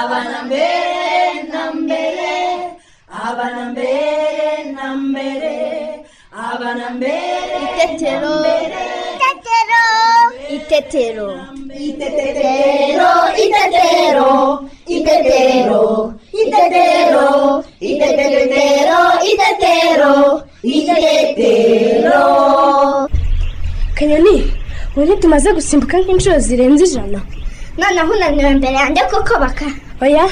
abana mbere na mbere abana mbere na mbere abana mbere Itetero. Itetero. Itetero, itetero, itetero, itetero, itetero, itetero, itetero. kanyoni ubu tumaze gusimbuka nk'inshuro zirenze ijana. Noneho unaniwe imbere yanjye kuko baka. Oya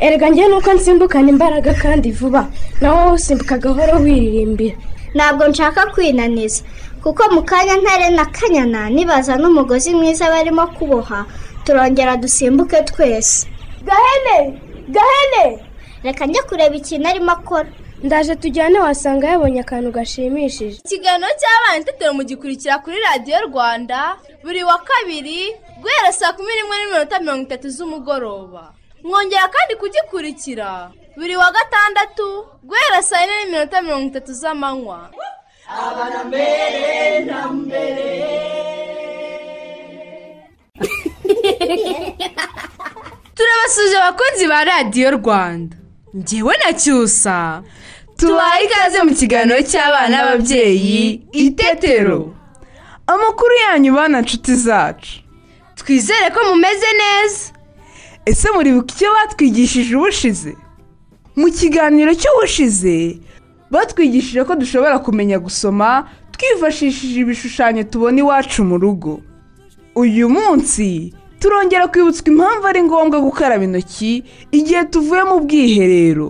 erega njyewe nuko nsimbukana imbaraga kandi vuba. Nawe wowe usimbuka gahoro wiririmbira. Ntabwo nshaka kwinaniza. Kuko mu kanya ntare na kanyana nibaza n'umugozi mwiza barimo kuboha turongera dusimbuke twese. Gahene! Gahene! Reka njye kureba ikintu arimo akora. Ndaje tujyane wasanga yabonye akantu gashimishije. Ikiganiro cy'abana itetero mugikurikira kuri radiyo rwanda buri wa kabiri guhera saa kumi n'imwe n'iminota mirongo itatu z'umugoroba. Mwongera kandi kugikurikira. Buri wa gatandatu guhera saa yine n'iminota mirongo itatu z'amanywa. Turabasuje abakunzi ba radiyo rwanda. Ngewe na cyusa. Tubaye ikaze mu kiganiro cy'abana n'ababyeyi itetero amakuru yanyu bana nshuti zacu. Twizere ko mumeze neza. Ese muribuka icyo batwigishije ubushize? Mu kiganiro cy'ubushize batwigishije ko dushobora kumenya gusoma twifashishije ibishushanyo tubona iwacu mu rugo. Uyu munsi turongera kwibutswa impamvu ari ngombwa gukaraba intoki igihe tuvuye mu bwiherero.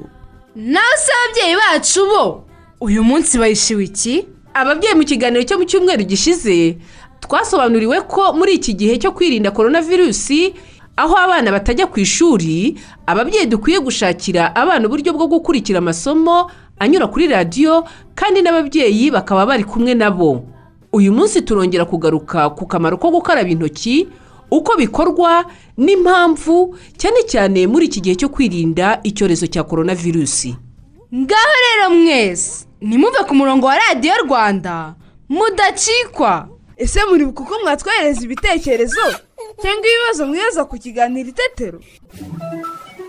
Nawe se ababyeyi bacu bo. Uyu munsi bayishiwe iki? Ababyeyi mu kiganiro cyo mu cyumweru gishize twasobanuriwe ko muri iki gihe cyo kwirinda korona virusi aho abana batajya ku ishuri ababyeyi dukwiye gushakira abana uburyo bwo gukurikira amasomo anyura kuri radiyo kandi n'ababyeyi bakaba bari kumwe nabo. Uyu munsi turongera kugaruka ku kamaro ko gukaraba intoki uko bikorwa n'impamvu cyane cyane muri iki gihe cyo kwirinda icyorezo cya korona virusi ngaho rero mwese nimuve ku murongo wa radiyo rwanda mudacikwa. Ese muribuka uko mwatwohereza ibitekerezo? Cyangwa ibibazo mwibaza ku kiganiro itetero?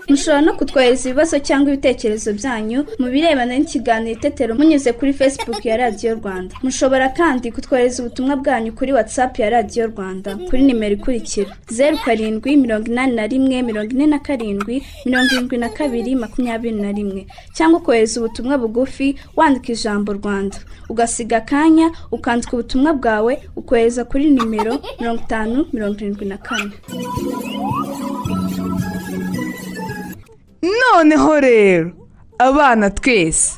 Mushobora no kutwohereza ibibazo cyangwa ibitekerezo byanyu mu birebana n'ikiganiro itetero munyuze kuri facebook ya radiyo rwanda. Mushobora kandi kutwohereza ubutumwa bwanyu kuri whatsapp ya radiyo rwanda kuri nimero ikurikira zeru karindwi mirongo inani na rimwe mirongo ine na karindwi mirongo irindwi na kabiri makumyabiri na rimwe. Cyangwa ukohereza ubutumwa bugufi wandika ijambo rwanda. Ugasiga akanya ukandika ubutumwa bwawe ukohereza kuri nimero mirongo itanu mirongo irindwi na kane. Noneho rero abana twese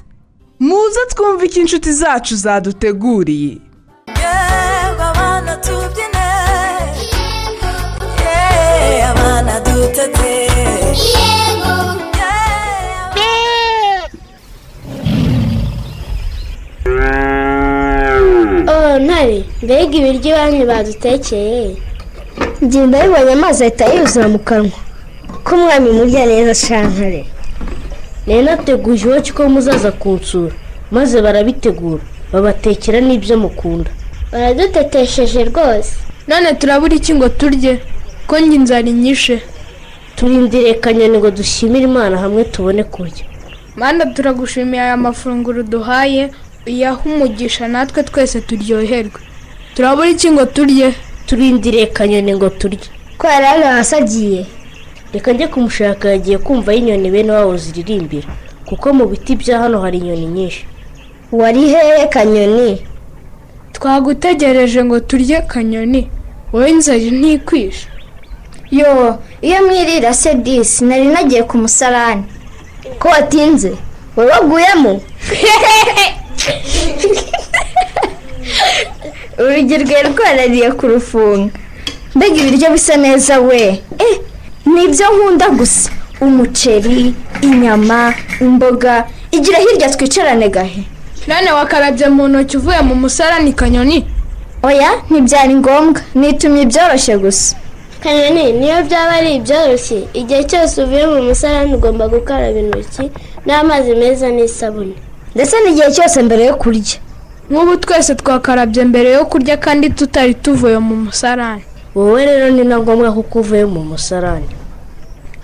muze twumve icyo inshuti zacu zaduteguriye abana tubyine abana dutete oh ntare mbega ibiryo iwanyu badutekeye ngenda bibonye amazi ahita yuzura mu kanwa ko umwami murya neza shantare rero nateguye iwacu ko muzaza kunsura maze barabitegura babatekera n'ibyo mukunda. Baradutetesheje rwose. None turabura iki ngo turye? Ko njye inzara inyishe? Turindire kanyoni ngo dushimire imana hamwe tubone kurya. Manda turagushimiye aya mafunguro duhaye uyahe umugisha natwe twese turyoherwe. Turabura iki ngo turye? Turindire kanyoni ngo turye. Ko yari hano hasi agiye reka njye kumushaka yagiye kumva aho inyoni bene wabo ziririmbira. Kuko mu biti bya hano hari inyoni nyinshi. Wari hehe kanyoni? Twagutegereje ngo turye kanyoni. Wowe inzara ntikwishe yo iyo mwirira se disi nari nagiye ku musarani. Ko watinze? Wowe waguyemo? Urugi rwari rwarariye kurufunga mbega ibiryo bisa neza we. Eh ni byo nkunda gusa. Umuceri inyama imboga igira hirya twicarane gahe? None wakarabye mu ntoki uvuye mu musarani kanyoni? Oya ntibyari ngombwa. Nitumye ibyoroshye gusa. Kanyoni niyo byaba ari ibyoroshye. Igihe cyose uvuye mu musarani ugomba gukaraba intoki n'amazi meza n'isabune. Ndetse n'igihe cyose mbere yo kurya. Nk'ubu twese twakarabye mbere yo kurya kandi tutari tuvuye mu musarani. Wowe rero ni na ngombwa kuko uvuye mu musarani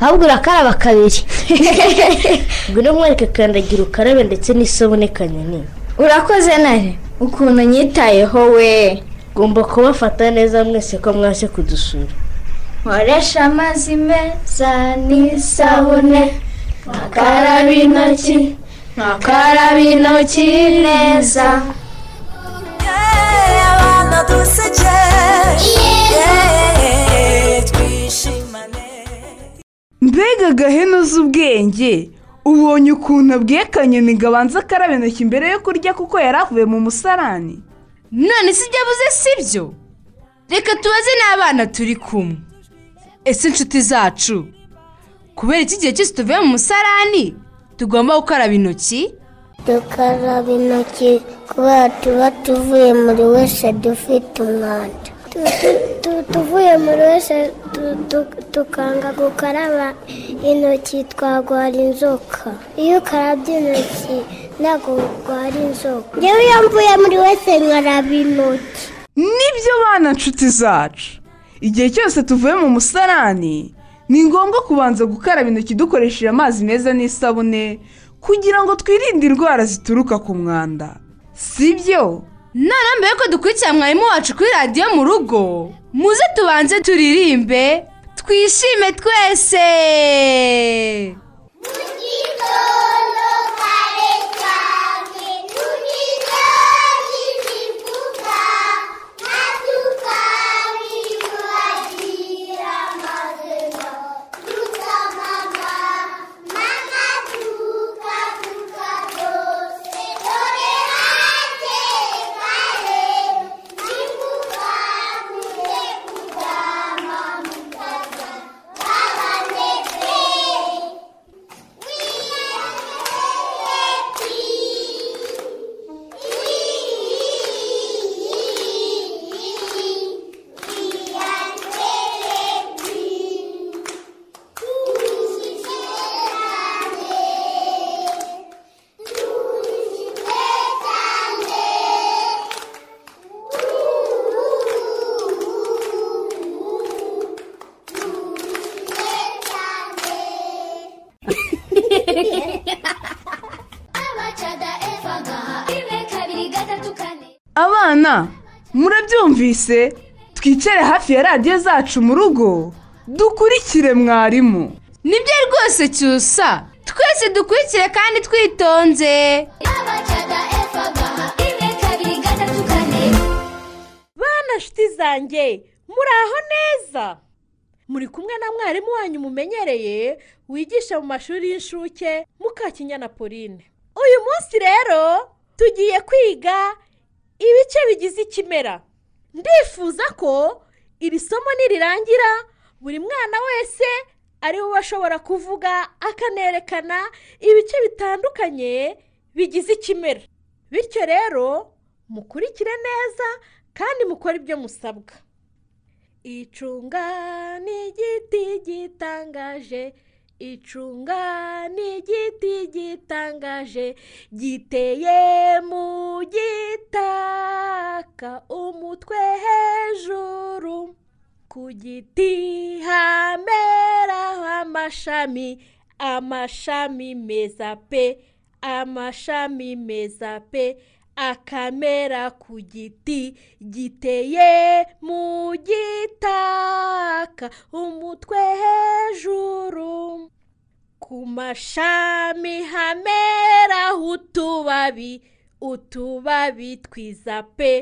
ahubwo urakaraba kabiri ngwino mwereke kandagira ukarabe ndetse n'isabune kanyoni urakoze nare ukuntu nyitayeho we ugomba kubafata neza mwese ko mwaje kudusura nkoresha amazi meza n'isabune nkakaraba intoki nkakaraba intoki neza abana duseke mbega gahene uzi ubwenge ubonye ukuntu abwiye kanyoni ngo abanze akarabe intoki mbere yo kurya kuko yari avuye mu musarani. None si ibyo avuze si byo reka tubaze n'abana turi kumwe. Ese inshuti zacu? Kubera iki gihe cyose tuvuye mu musarani tugomba gukaraba intoki? Dukaraba intoki kubera tuba tuvuye muri wese dufite umwanda. Tuvuye tu- tu- tukanga gukaraba intoki twagwara inzoka. Iyo ukarabye intoki ntabwo urwara inzoka. Yewe iyo mvuye muri wese nkaraba intoki. Nibyo bana nshuti zacu. Igihe cyose tuvuye mu musarani ni ngombwa kubanza gukaraba intoki dukoresheje amazi meza n'isabune kugira ngo twirinde indwara zituruka ku mwanda. Si byo none mbere yuko dukurikira mwarimu wacu kuri radiyo mu rugo. Muze tubanze turirimbe twishime twese. Murabyumvise twicare hafi ya radiyo zacu mu rugo. Dukurikire mwarimu. Nibyo rwose cyusa. Twese dukurikire kandi twitonze. Bana nshuti zanjye muri aho neza? Muri kumwe na mwarimu wanyu mumenyereye wigisha mu mashuri y'incuke mukakinyana pauline. Uyu munsi rero tugiye kwiga ibice bigize ikimera. Ndifuza ko iri somo nirirangira buri mwana wese ari we ashobora kuvuga akanerekana ibice bitandukanye bigize ikimera. Bityo rero mukurikire neza kandi mukore ibyo musabwa. Icunga ni igiti gitangaje icunga ni igiti gitangaje giteye mu gitaka umutwe hejuru. Ku giti hameraho amashami amashami meza pe amashami meza pe akamera ku giti giteye mu gitaka umutwe hejuru. Ku mashami hameraho utubabi utubabi twiza pe.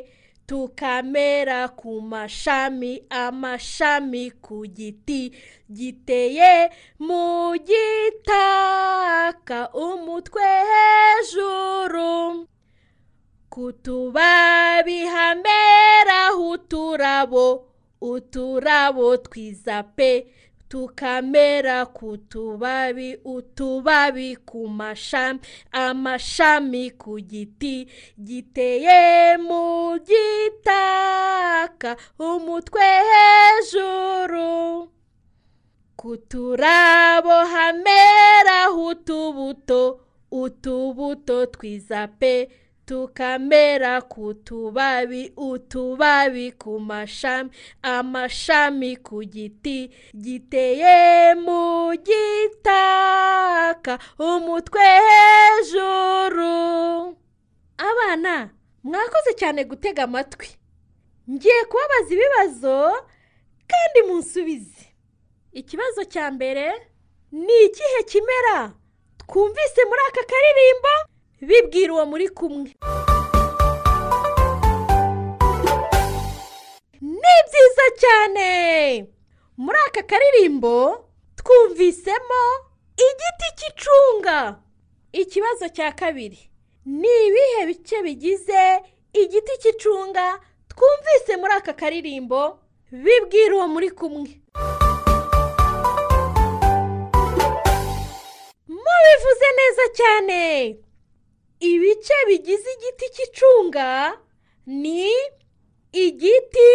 Tukamera ku mashami amashami ku giti giteye mu gitaka umutwe hejuru. Ku tubabi hameraho uturabo uturabo twiza pe tukamera ku tubabi utubabi ku mashami amashami ku giti giteye mu gitaka umutwe hejuru. Ku turabo hameraho utubuto utubuto twiza pe tukamera ku tubabi utubabi ku mashami amashami ku giti giteye mu gitaka umutwe hejuru. Abana mwakoze cyane gutega amatwi. Ngiye kubabaza ibibazo kandi munsubize. Ikibazo cya mbere ni ikihe kimera twumvise muri aka karirimbo? Bibwira uwo muri kumwe. Ni byiza cyane. Muri aka karirimbo twumvisemo igiti cy'icunga. Ikibazo cya kabiri ni ibihe bice bigize igiti cy'icunga twumvise muri aka karirimbo bibwira uwo muri kumwe? Mubivuze neza cyane. Ibice bigize igiti cy'icunga ni igiti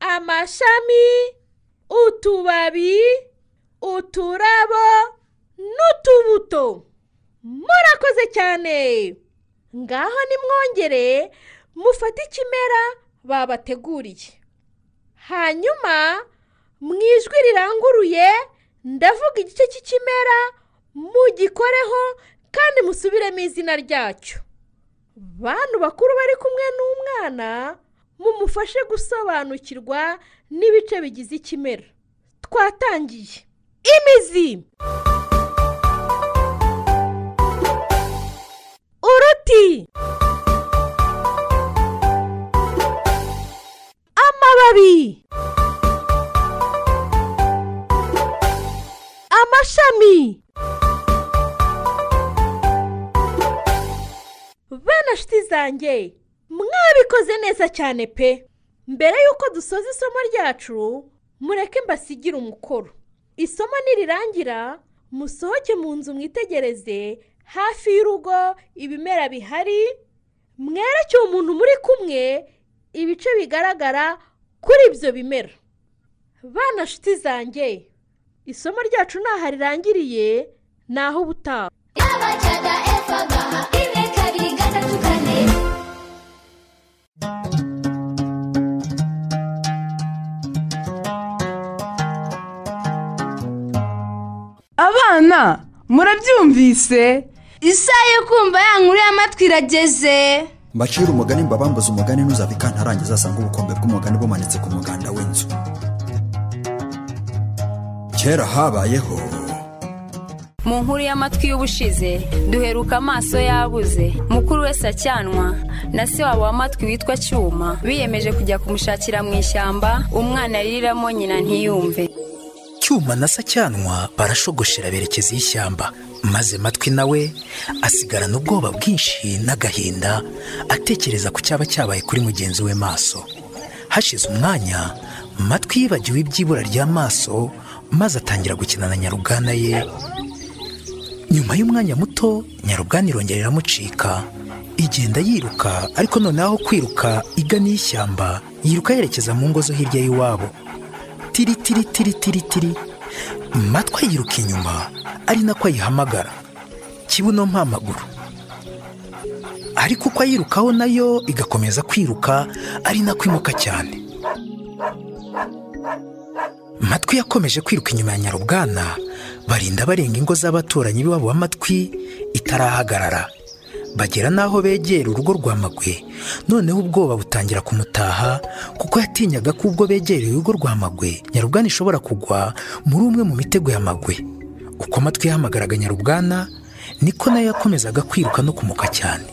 amashami utubabi uturabo n'utubuto. Murakoze cyane. Ngaho nimwongere mufate ikimera babateguriye. Hanyuma mu ijwi riranguruye ndavuga igice cy'ikimera mugikoreho kandi musubiremo izina ryacyo. Bantu bakuru bari kumwe n'umwana mumufashe gusobanukirwa n'ibice bigize ikimera. Twatangiye. Imizi. Uruti. Amababi. Amashami. Bana nshuti zanjye mwabikoze neza cyane pe. Mbere y'uko dusoza isomo ryacu mureke mbasigire umukoro. Isomo nirirangira musohoke mu nzu mwitegereze hafi y'urugo ibimera bihari. Mwereke umuntu muri kumwe ibice bigaragara kuri ibyo bimera. Bana nshuti zanjye isomo ryacu ntaho rirangiriye ni aho ubutaha murabyumvise? Isaha yo kumva ya nkuru y'amatwi irageze. Mbacira umugani mbabambuze umugani ntuzave ikantarangiza asanga ubukombe bw'umugani bumanitse ku muganda w'inzu. Kera habayeho. Mu nkuru y'amatwi y'ubushize duheruka amaso yabuze. Mukuru wese acyanwa na se wabo w'amatwi witwa cyuma. Biyemeje kujya kumushakira mu ishyamba umwana ariramo nyina ntiyumve. Cyuma na sacyanwa barashogoshera berekeza y'ishyamba maze matwi nawe asigarana ubwoba bwinshi n'agahinda atekereza ku cyaba cyabaye kuri mugenzi we maso. Hashize umwanya matwi yibagiwe iby'ibura ry'amaso maze atangira gukina na nyarugana ye. Nyuma y'umwanya muto nyarugana irongera iramucika. Igenda yiruka ariko noneho kwiruka igana y'ishyamba yiruka yerekeza mu ngo zo hirya y'iwabo. Tiri tiri tiri tiri tiri. Matwi yiruka inyuma ari nako ayihamagara. Kibuno mpamaguru ariko uko ayirukaho na yo igakomeza kwiruka ari nako imuka cyane. Matwi yakomeje kwiruka inyuma ya nyarubwana barinda barenga ingo z'abaturanyi b'iwabo w'amatwi itarahagarara. Bagera n'aho begera urugo rwa magwe. Noneho ubwoba butangira kumutaha kuko yatinyaga ko ubwo begereye urugo rwa magwe nyarubwana ishobora kugwa muri umwe mu mitego ya magwe. Uko amatwi yahamagaraga nyarubwana niko na yo yakomezaga kwiruka no kumuka cyane.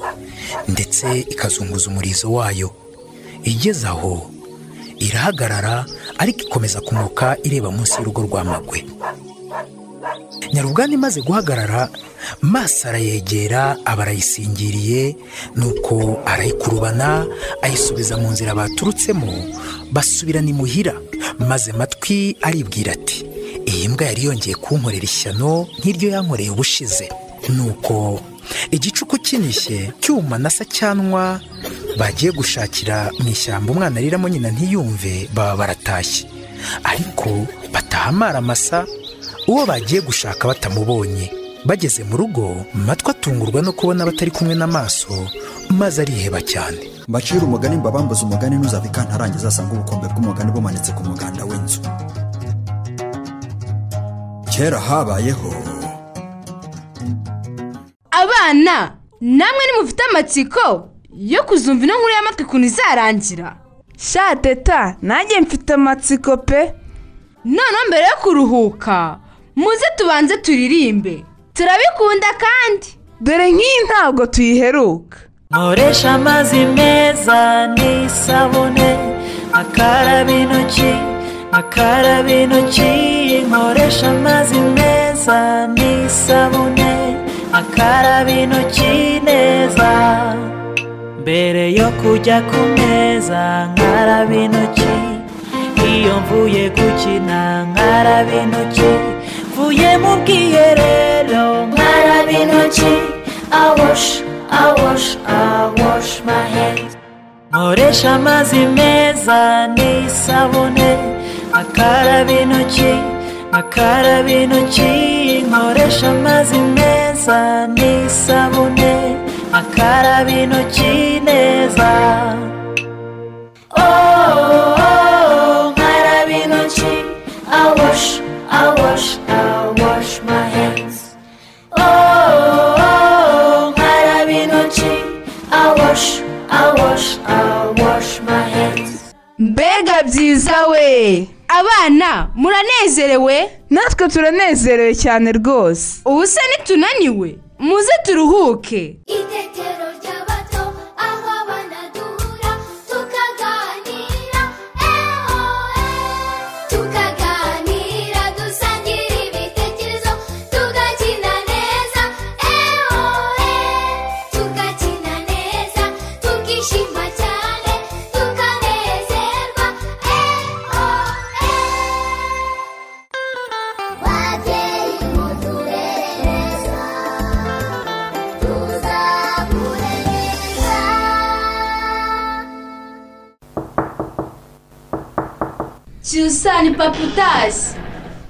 Ndetse ikazunguza umurizo wayo. Igeze aho irahagarara ariko ikomeza kumuka ireba munsi y'urugo rwa magwe. Nyarubwana imaze guhagarara maso arayegera aba arayisingiriye nuko arayikurubana ayisubiza mu nzira baturutsemo basubirana imuhira maze matwi aribwira ati iyi mbwa yari yongeye kunkorera ishyano nk'iryo yankoreye ubushize. Nuko igicuku kinishye cyuma na sacyanwa bagiye gushakira mu ishyamba umwana ariramo nyina ntiyumve baba baratashye. Ariko bataha amaramasa uwo bagiye gushaka batamubonye. Bageze mu rugo matwi atungurwa no kubona batari kumwe n'amaso maze ariheba cyane. Mbacira umugani mbabambuze umugani ntuzave ikantarangiza asanga ubukombe bw'umugani bumanitse ku muganda w'inzu. Kera habayeho abana namwe nimufite amatsiko yo kuzumva ino nkuru y'amatwi ukuntu izarangira? Sha teta nanjye mfite amatsiko pe. Noneho mbere yo kuruhuka muze tubanze turirimbe turabikunda kandi. Dore nk'iyi ntabwo tuyiheruka. Nkoresha amazi meza n'isabune akaraba intoki akaraba intoki. Nkoresha amazi meza n'isabune akaraba intoki neza. Mbere yo kujya ku meza nkaraba intoki. Iyo mvuye gukina nkaraba intoki. Mvuye mu bwiherero nkaraba intoki awoshi awoshi awoshi mahedi nkoresha amazi meza n'isabune akaraba intoki akaraba intoki nkoresha amazi meza n'isabune akaraba intoki neza. Oh, oh, nkaraba intoki awosh awosh awosh byiza we. Abana muranezerewe? Natwe turanezerewe cyane rwose. Ubu se nitunaniwe? Muze turuhuke. Itetero cyusani papa utashye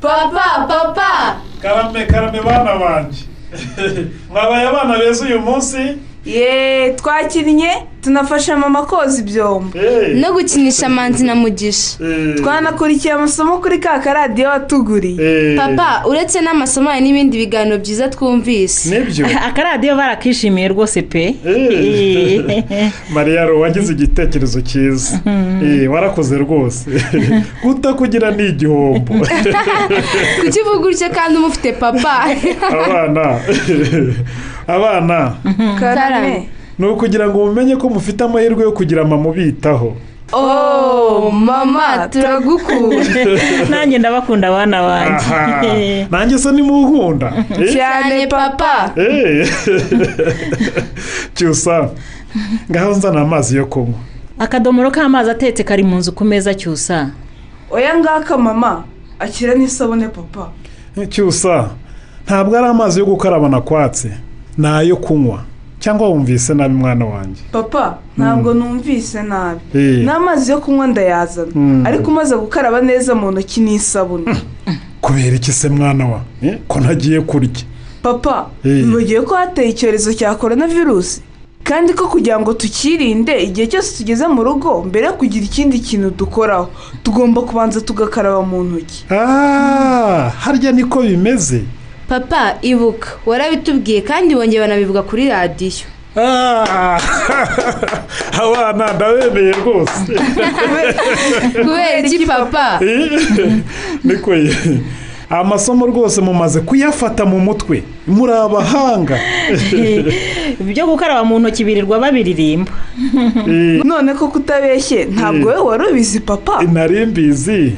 papa papa. Karame karame bana banjye mwabaye abana beza uyu munsi? Ye twakinnye tunafasha mama koza ibyombo. No gukinisha manzi na mugisha. Twanakurikiye amasomo kuri ka karadiyo watuguriye. Papa uretse n'amasomo hari n'ibindi biganiro byiza twumvise. Nibyo. Akaradiyo barakishimiye rwose pe. Mariya wagize igitekerezo cyiza. Eh, warakoze rwose. Kutakugira ni igihombo. Kuki uvuga utyo kandi umufite papa? Abana. Abana. Karame. Ni ukugira ngo mumenye ko mufite amahirwe yo kugira mama ubitaho. Oh mama turagukunda. Nanjye ndabakunda abana banjye. Nanjye se nimunkunda Eh? cyane papa. Eh. cyusa ngaho nzana amazi yo kunywa. Akadomoro k'amazi atetse kari mu nzu ku meza cyusa. Oya ngaka mama akira n'isabune papa. Cyusa ntabwo ari amazi yo gukaraba nakwatse ni ayo kunywa. Cyangwa wumvise nabi mwana wanjye? Papa ntabwo numvise nabi. Eh. n'amazi yo kunywa ndayazana. Mm. ariko umaze gukaraba neza mu ntoki n'isabune. Kubera iki se mwana wa? Eh, ko ntagiye kurya? Papa Eh. bibagiwe ko hateye icyorezo cya korona virusi kandi ko kugira ngo tukirinde igihe cyose tugeze mu rugo mbere yo kugira ikindi kintu dukoraho. Tugomba kubanza tugakaraba mu ntoki. Ah, harya niko bimeze? Papa ibuka. Warabitubwiye kandi bongeye banabivuga kuri radiyo. Ah, abana ndabemeye rwose. Kubera iki papa? Niko ye. Amasomo rwose mumaze kuyafata mu mutwe. Muri abahanga. Ibyo gukaraba mu ntoki birirwa babiririmba. None ko kutabeshye ntabwo we wari ubizi papa. Nari mbizi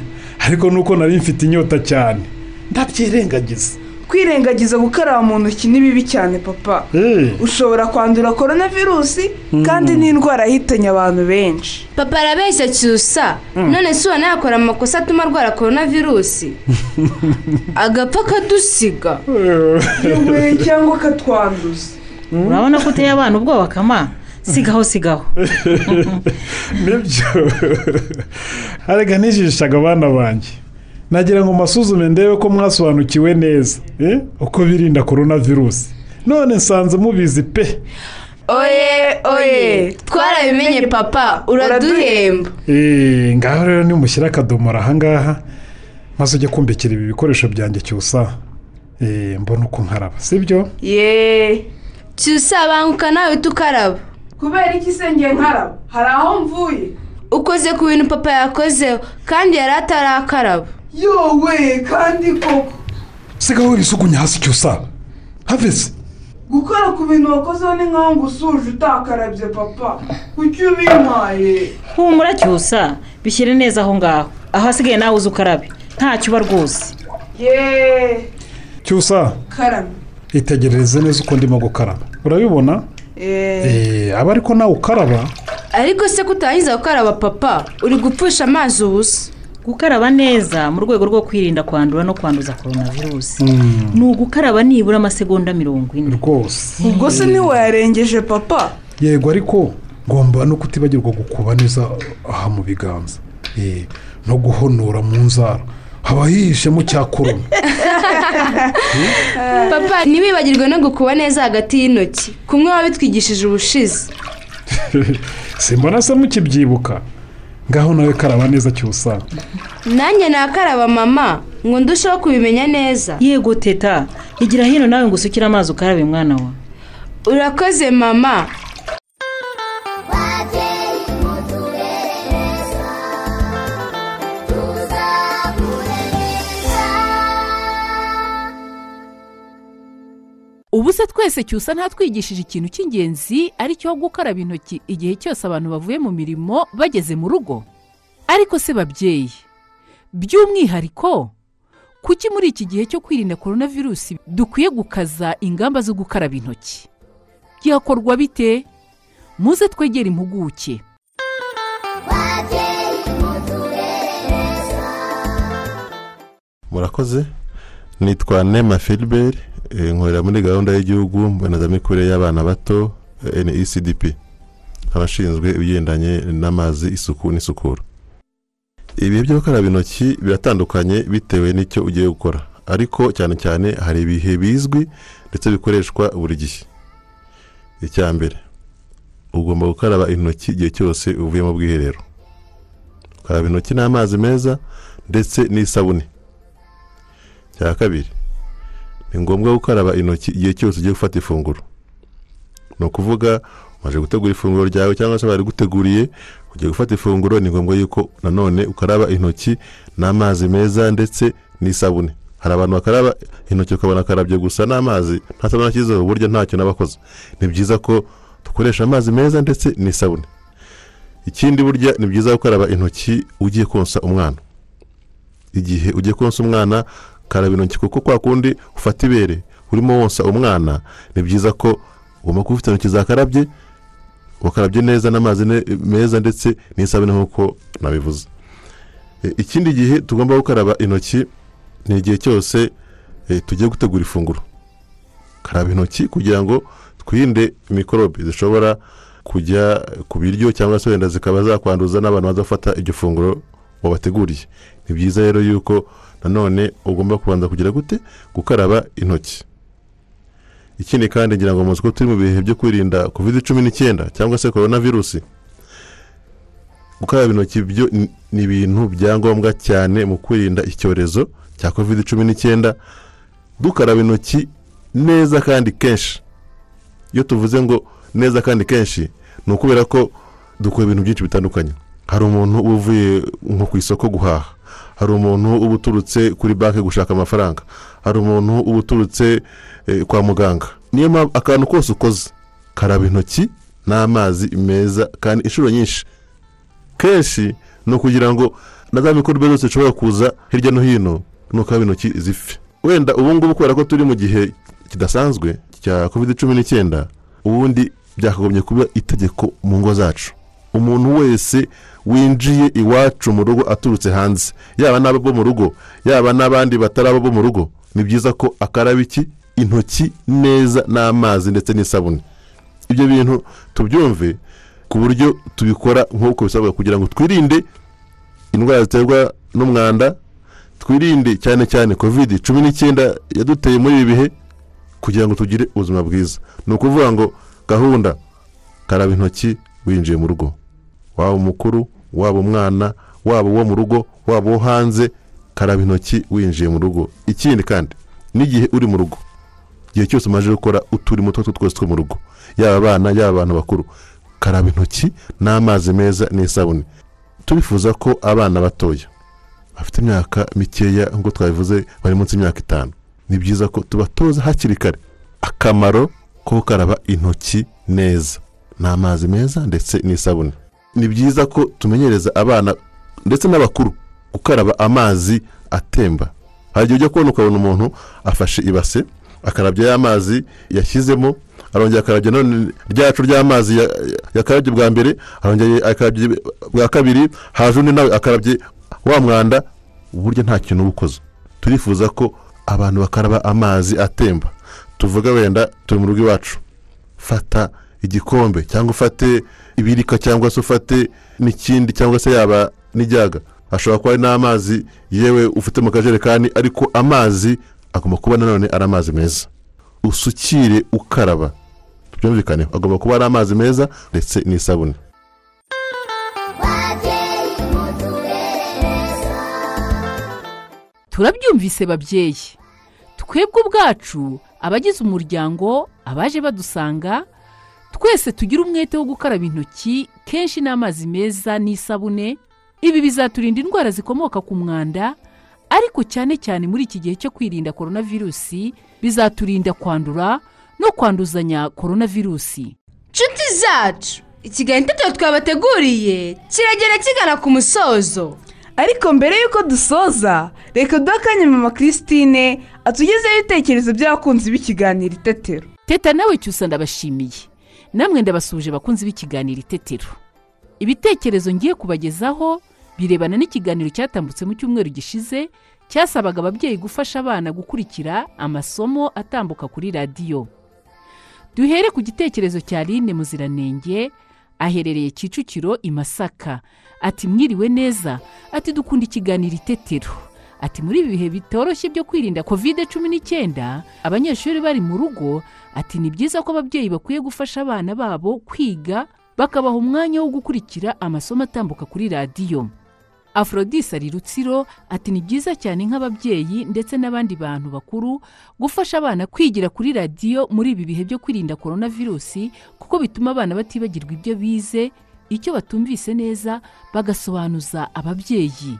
ariko nuko nari mfite inyota cyane. Ndabyirengagiza. Kwirengagiza gukaraba mu ntoki ni bibi cyane papa. Ushobora kwandura korona virusi kandi n'indwara yahitanye abantu benshi. Papa arabeshya cyusa. None si ubona yakora amakosa atuma arwara korona virusi agapfa akadusiga cyangwa akatwanduza urabona ko uteye abana ubwoba kama? Sigaho sigaho. Nibyo. Arega nijishaga abana banjye nagira ngo masuzume ndebe ko mwasobanukiwe neza eh, uko birinda korona virusi none nsanze mubizi pe. Oye oye twarabimenye papa uraduhemba. Eee ngaho rero nimushyire akadomoro ahangaha maze ujye kumbikira ibi bikoresho byanjye cyusa. Eee mbona uko nkaraba sibyo? Yeee cyusa banguka nawe tukaraba. Kubera iki se ngiye nkaraba? Hari aho mvuye? Ukoze ku bintu papa yakozeho kandi yari atarakaraba. Yowe kandi koko. Sigaho wibisugunye hasi cyusa have se gukora ku bintu wakozeho ni nkaho ngo usuje utakarabye papa. Kuki ubimpaye humura cyusa bishyire neza aho ngaho. Aho hasigaye nawe uzi ukarabe. Ntacyo uba rwose. Yeee cyusa karame. Itegerereze neza uko ndimo gukaraba. Urabibona? Eee aba ariko nawe ukaraba. Ariko se kutangiza gukaraba papa? Uri gupfusha amazi ubusa. Gukaraba neza mu rwego rwo kwirinda kwandura no kwanduza korona virusi ni ugukaraba nibura amasegonda mirongo ine. Rwose. Ubwo se ntiwayarengeje papa? Yego ariko ngomba no kutibagirwa gukuba neza aha mu biganza. Eee no guhonora mu nzara. Haba hihishemo cya korona papa ntiwibagirwe no gukuba neza hagati y'intoki. Kumwe wabitwigishije ubushize. Simbona se mukibyibuka. Ngaho nawe karaba neza cyusa. Nanjye nakaraba mama ngo ndusheho kubimenya neza. Yego teta igira hino nawe ngo usukire amazi ukarabe mwana wa urakoze mama. Ubu se twese cyusa ntatwigishije ikintu cy'ingenzi ari cyo gukaraba intoki igihe cyose abantu bavuye mu mirimo bageze mu rugo. Ariko se babyeyi by'umwihariko kuki muri iki gihe cyo kwirinda korona virusi dukwiye gukaza ingamba zo gukaraba intoki? Byakorwa bite? Muze twegere impuguke. Murakoze? Nitwa nema filiberi nkorera muri gahunda y'igihugu mbonezamikurire y'abana bato necdp abashinzwe ibigendanye n'amazi isuku n'isukura. Ibihe byo gukaraba intoki biratandukanye bitewe n'icyo ugiye gukora. Ariko cyane cyane hari ibihe bizwi ndetse bikoreshwa buri gihe. Icya mbere ugomba gukaraba intoki igihe cyose uvuye mu bwiherero. Ukaraba intoki n'amazi meza ndetse n'isabune. Cya kabiri ni ngombwa gukaraba intoki igihe cyose ugiye gufata ifunguro. Ni ukuvuga umaze gutegura ifunguro ryawe cyangwa se bari guteguriye ugiye gufata ifunguro ni ngombwa yuko nanone ukaraba intoki n'amazi meza ndetse n'isabune. Hari abantu bakaraba intoki ukabona akarabye gusa n'amazi nta sabune ashyizeho burya ntacyo n'abakoze. Ni byiza ko dukoresha amazi meza ndetse n'isabune. Ikindi burya ni byiza gukaraba intoki ugiye konsa umwana. Igihe ugiye konsa umwana karaba intoki kuko kwa kundi ufata ibere urimo wonsa umwana ni byiza ko ugomba kuba ufite intoki zakarabye wakarabye neza n'amazi meza ndetse n'isabune nk'uko nabivuze. Ikindi gihe tugomba gukaraba intoki ni igihe cyose tugiye gutegura ifunguro. Karaba intoki kugira ngo twirinde mikorobe zishobora kujya ku biryo cyangwa se wenda zikaba zakwanduza n'abantu baza gufata iryo funguro wabateguriye. Ni byiza rero yuko nanone ugomba kubanza kugira gute? Gukaraba intoki. Ikindi kandi ngira ngo muzi ko turi mu bihe byo kwirinda kovide cumi n'icyenda cyangwa se korona virusi gukaraba intoki byo ni ibintu bya ngombwa cyane mu kwirinda icyorezo cya kovide cumi n'icyenda. Dukaraba intoki neza kandi kenshi. Iyo tuvuze ngo neza kandi kenshi ni ukubera ko dukora ibintu byinshi bitandukanye. Hari umuntu uvuye nko ku isoko guhaha. Hari umuntu uba uturutse kuri banki gushaka amafaranga. Hari umuntu uba uturutse kwa muganga. Niyo mpamvu akantu kose ukoze. Karaba intoki n'amazi meza kandi inshuro nyinshi. Kenshi ni ukugira ngo na za mikorobe zose zishobora kuza hirya no hino ukaraba intoki zipfe. Wenda ubu ngubu kubera ko turi mu gihe kidasanzwe cya kovide cumi n'icyenda ubundi byakagombye kuba itegeko mu ngo zacu. Umuntu wese winjiye iwacu mu rugo aturutse hanze. Yaba n'abo bo mu rugo yaba n'abandi batari abo bo mu rugo. Ni byiza ko akaraba iki? Intoki neza n'amazi ndetse n'isabune. Ibyo bintu tubyumve ku buryo tubikora nk'uko bisabwa kugira ngo twirinde indwara ziterwa n'umwanda twirinde cyane cyane kovide cumi n'icyenda yaduteye muri ibi bihe kugira ngo tugire ubuzima bwiza. Ni ukuvuga ngo gahunda karaba intoki winjiye mu rugo. Waba umukuru waba umwana waba uwo mu rugo waba uwo hanze karaba intoki winjiye mu rugo. Ikindi kandi n'igihe uri mu rugo igihe cyose umaze gukora uturimo utwo twose two mu rugo yaba abana yaba abantu bakuru karaba intoki n'amazi meza n'isabune. Turifuza ko abana batoya bafite imyaka mikeya nk'uko twabivuze bari munsi y'imyaka itanu. Ni byiza ko tubatoza hakiri kare akamaro ko gukaraba intoki neza n'amazi meza ndetse n'isabune. Ni byiza ko tumenyereza abana ndetse n'abakuru gukaraba amazi atemba. Hari igihe ujya kubona ukabona umuntu afashe ibase akarabya ya mazi yashyizemo arongera akarabya none ryacu ry'amazi ya- ya- yakarabye bwa mbere arongera akarabye bwa kabiri haje undi nawe akarabye wa mwanda uburyo nta kintu uba ukoze. Turifuza ko abantu bakaraba amazi atemba. Tuvuga wenda turi mu rugo iwacu fata igikombe cyangwa ufate ibirika cyangwa se ufate n'ikindi cyangwa se yaba n'ijyaga. Hashobora kuba hari n'amazi yewe ufite mu kajerekani ariko amazi agomba kuba nanone ari amazi meza. Usukire ukaraba. Byumvikane agomba kuba ari amazi meza ndetse n'isabune. Turabyumvise babyeyi. Twebwe ubwacu abagize umuryango abaje badusanga twese tugira umwete wo gukaraba intoki kenshi n'amazi meza n'isabune. Ibi bizaturinda indwara zikomoka ku mwanda ariko cyane cyane muri iki gihe cyo kwirinda korona virusi bizaturinda kwandura no kwanduzanya korona virusi nshuti zacu ikiganiro itetero twabateguriye kiragenda kigana ku musozo. Ariko mbere y'uko dusoza reka duhe akanya mama christine atugezeho ibitekerezo by'abakunzi b'ikiganiro itetero teta nawe cyusa ndabashimiye. Namwe ndabasuje bakunzi b'ikiganiro itetero. Ibitekerezo ngiye kubagezaho birebana n'ikiganiro cyatambutse mu cyumweru gishize cyasabaga ababyeyi gufasha abana gukurikira amasomo atambuka kuri radiyo. Duhere ku gitekerezo cya line muziranenge aherereye kicukiro i masaka. Ati mwiriwe neza. Ati dukunda ikiganiro itetero. Ati muri ibi bihe bitoroshye byo kwirinda kovide cumi n'icyenda abanyeshuri bari mu rugo ati ni byiza ko ababyeyi bakwiye gufasha abana babo kwiga bakabaha umwanya wo gukurikira amasomo atambuka kuri radiyo. Afrodis ari rutsiro ati ni byiza cyane nk'ababyeyi ndetse n'abandi bantu bakuru gufasha abana kwigira kuri radiyo muri ibi bihe byo kwirinda korona virusi kuko bituma abana batibagirwa ibyo bize icyo batumvise neza bagasobanuza ababyeyi.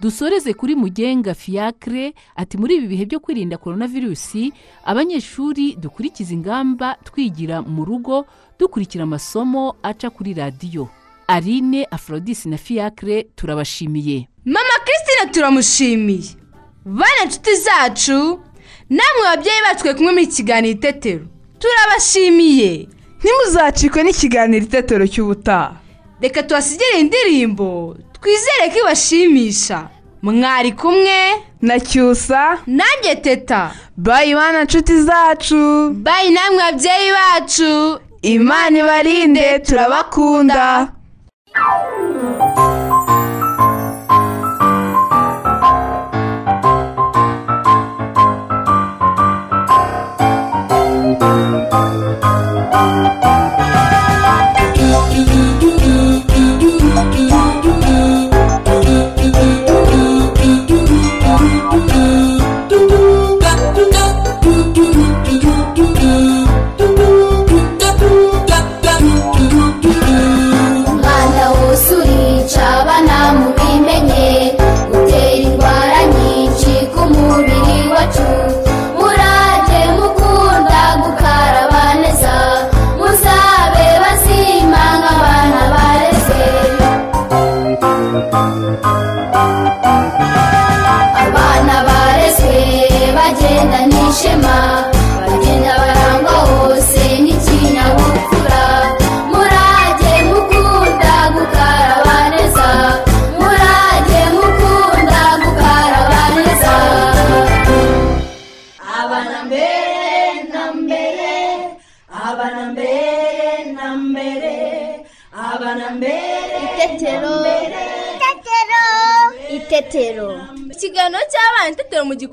Dusoreze kuri mugenga fiacre ati muri ibi bihe byo kwirinda korona virusi abanyeshuri dukurikiza ingamba twigira mu rugo dukurikira amasomo aca kuri radiyo aline afrodis na fiacre turabashimiye. Mama christine turamushimiye. Bane inshuti zacu namwe babyeyi bacu twe kumwe muri kiganiro itetero. Turabashimiye. Ntimuzacikwe n'ikiganiro itetero cy'ubutaha. Reka tuhasigire indirimbo twizere ko ibashimisha. Mwari kumwe? Na cyusa nanjye teta. Bayi bana nshuti zacu. Bayi namwe babyeyi bacu. Imana ibarinde turabakunda.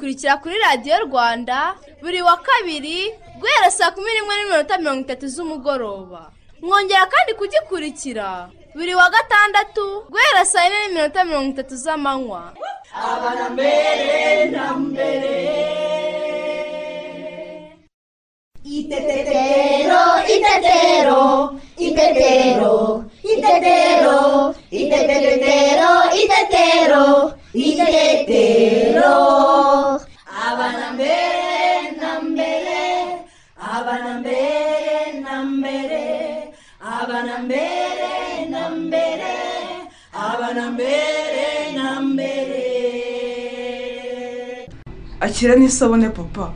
Mugikurikira kuri radiyo rwanda buri wa kabiri guhera saa kumi n'imwe n'iminota mirongo itatu z'umugoroba. Mwongera kandi kugikurikira buri wa gatandatu guhera saa yine n'iminota mirongo itatu z'amanywa. Abana Itetero, itetero, itetero, itetero, itetero, itetero, itetero. abana mbere na mbere abana mbere na mbere abana mbere na mbere abana mbere na mbere akira n'isabune papa.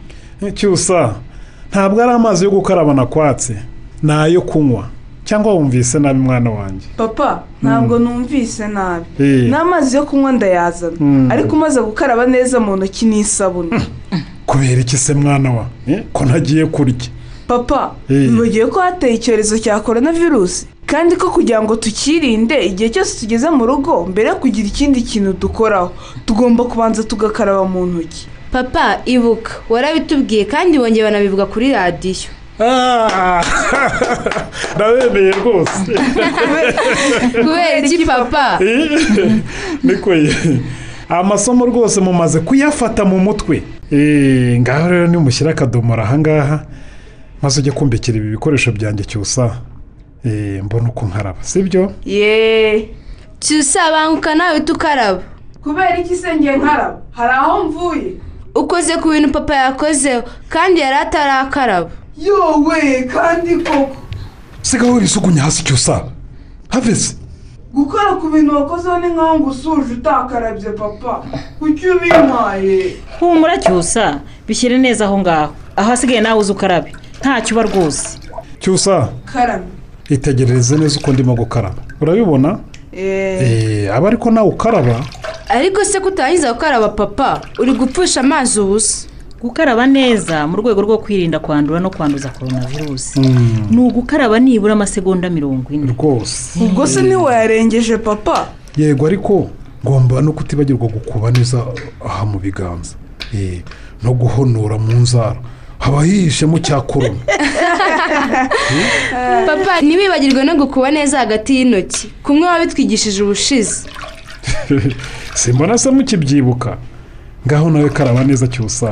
Cyusa ntabwo ari amazi yo gukaraba nakwatse ni ayo kunywa. Cyangwa wumvise nabi mwana wanjye? Papa ntabwo numvise nabi. Eh. n'amazi yo kunywa ndayazana. Mm. ariko umaze gukaraba neza mu ntoki n'isabune. Kubera iki se mwana wa? Eh, ko ntagiye kurya? Papa Eh. wibagiwe ko hateye icyorezo cya korona virusi kandi ko kugira ngo tukirinde igihe cyose tugeze mu rugo mbere yo kugira ikindi kintu dukoraho. Tugomba kubanza tugakaraba mu ntoki. Papa ibuka. Warabitubwiye kandi bongeye banabivuga kuri radiyo. Ndabemeye rwose kubera iki papa. Niko amasomo rwose mumaze kuyafata mu mutwe Eh, ngaho rero nimushyire akadomoro ahangaha maze ujye kumbikira ibi bikoresho byanjye cyusa. Eh, mbona uko nkaraba. Sibyo? Yeee cyusa banguka nawe tukaraba. Kubera iki se ngiye nkaraba? Hari aho mvuye? Ukoze ku bintu papa yakozeho kandi yari atarakaraba yowe kandi koko. Sigaho wisugunye hasi cyusa havese gukora ku bintu wakozeho ni nkaho ngo usuje utakarabye papa. Kuki ubimpaye? Humura cyusa bishyire neza aho ngaho. Ahasigaye nawe uzi ukarabe. Ntacyo uba rwose. Cyusa karame. itegerereze neza uko ndimo gukaraba. Urabibona? Eh, aba ariko nawe ukaraba. Ariko se kutangiza gukaraba papa? Uri gupfusha amazi ubusa. Gukaraba neza mu rwego rwo kwirinda kwandura no kwanduza korona virusi Mm. ni ugukaraba nibura amasegonda mirongo ine. Rwose. Ubwo se ntiwayarengeje papa? Yego ariko ngomba no kutibagirwa gukuba neza aha mu biganza. Eh, no guhonora mu nzara. Haba hihishemo cya korona papa ntibibagirwe no gukuba neza hagati y'intoki. Kumwe wabitwigishije ubushize. Simbona se mukibyibuka. Ngaho nawe karaba neza cyusa.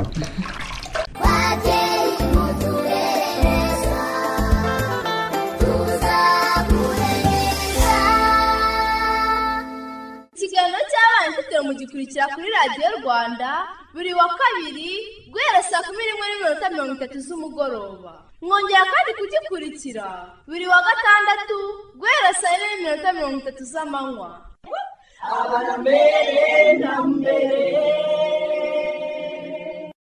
Ikiganiro cy'abana itetero mugikurikira kuri radiyo rwanda buri wa kabiri guhera saa kumi n'imwe n'iminota mirongo itatu z'umugoroba. Mwongera kandi kugikurikira. Buri wa gatandatu guhera saa yine n'iminota mirongo itatu z'amanywa. அவரம்பேரே நம்பரே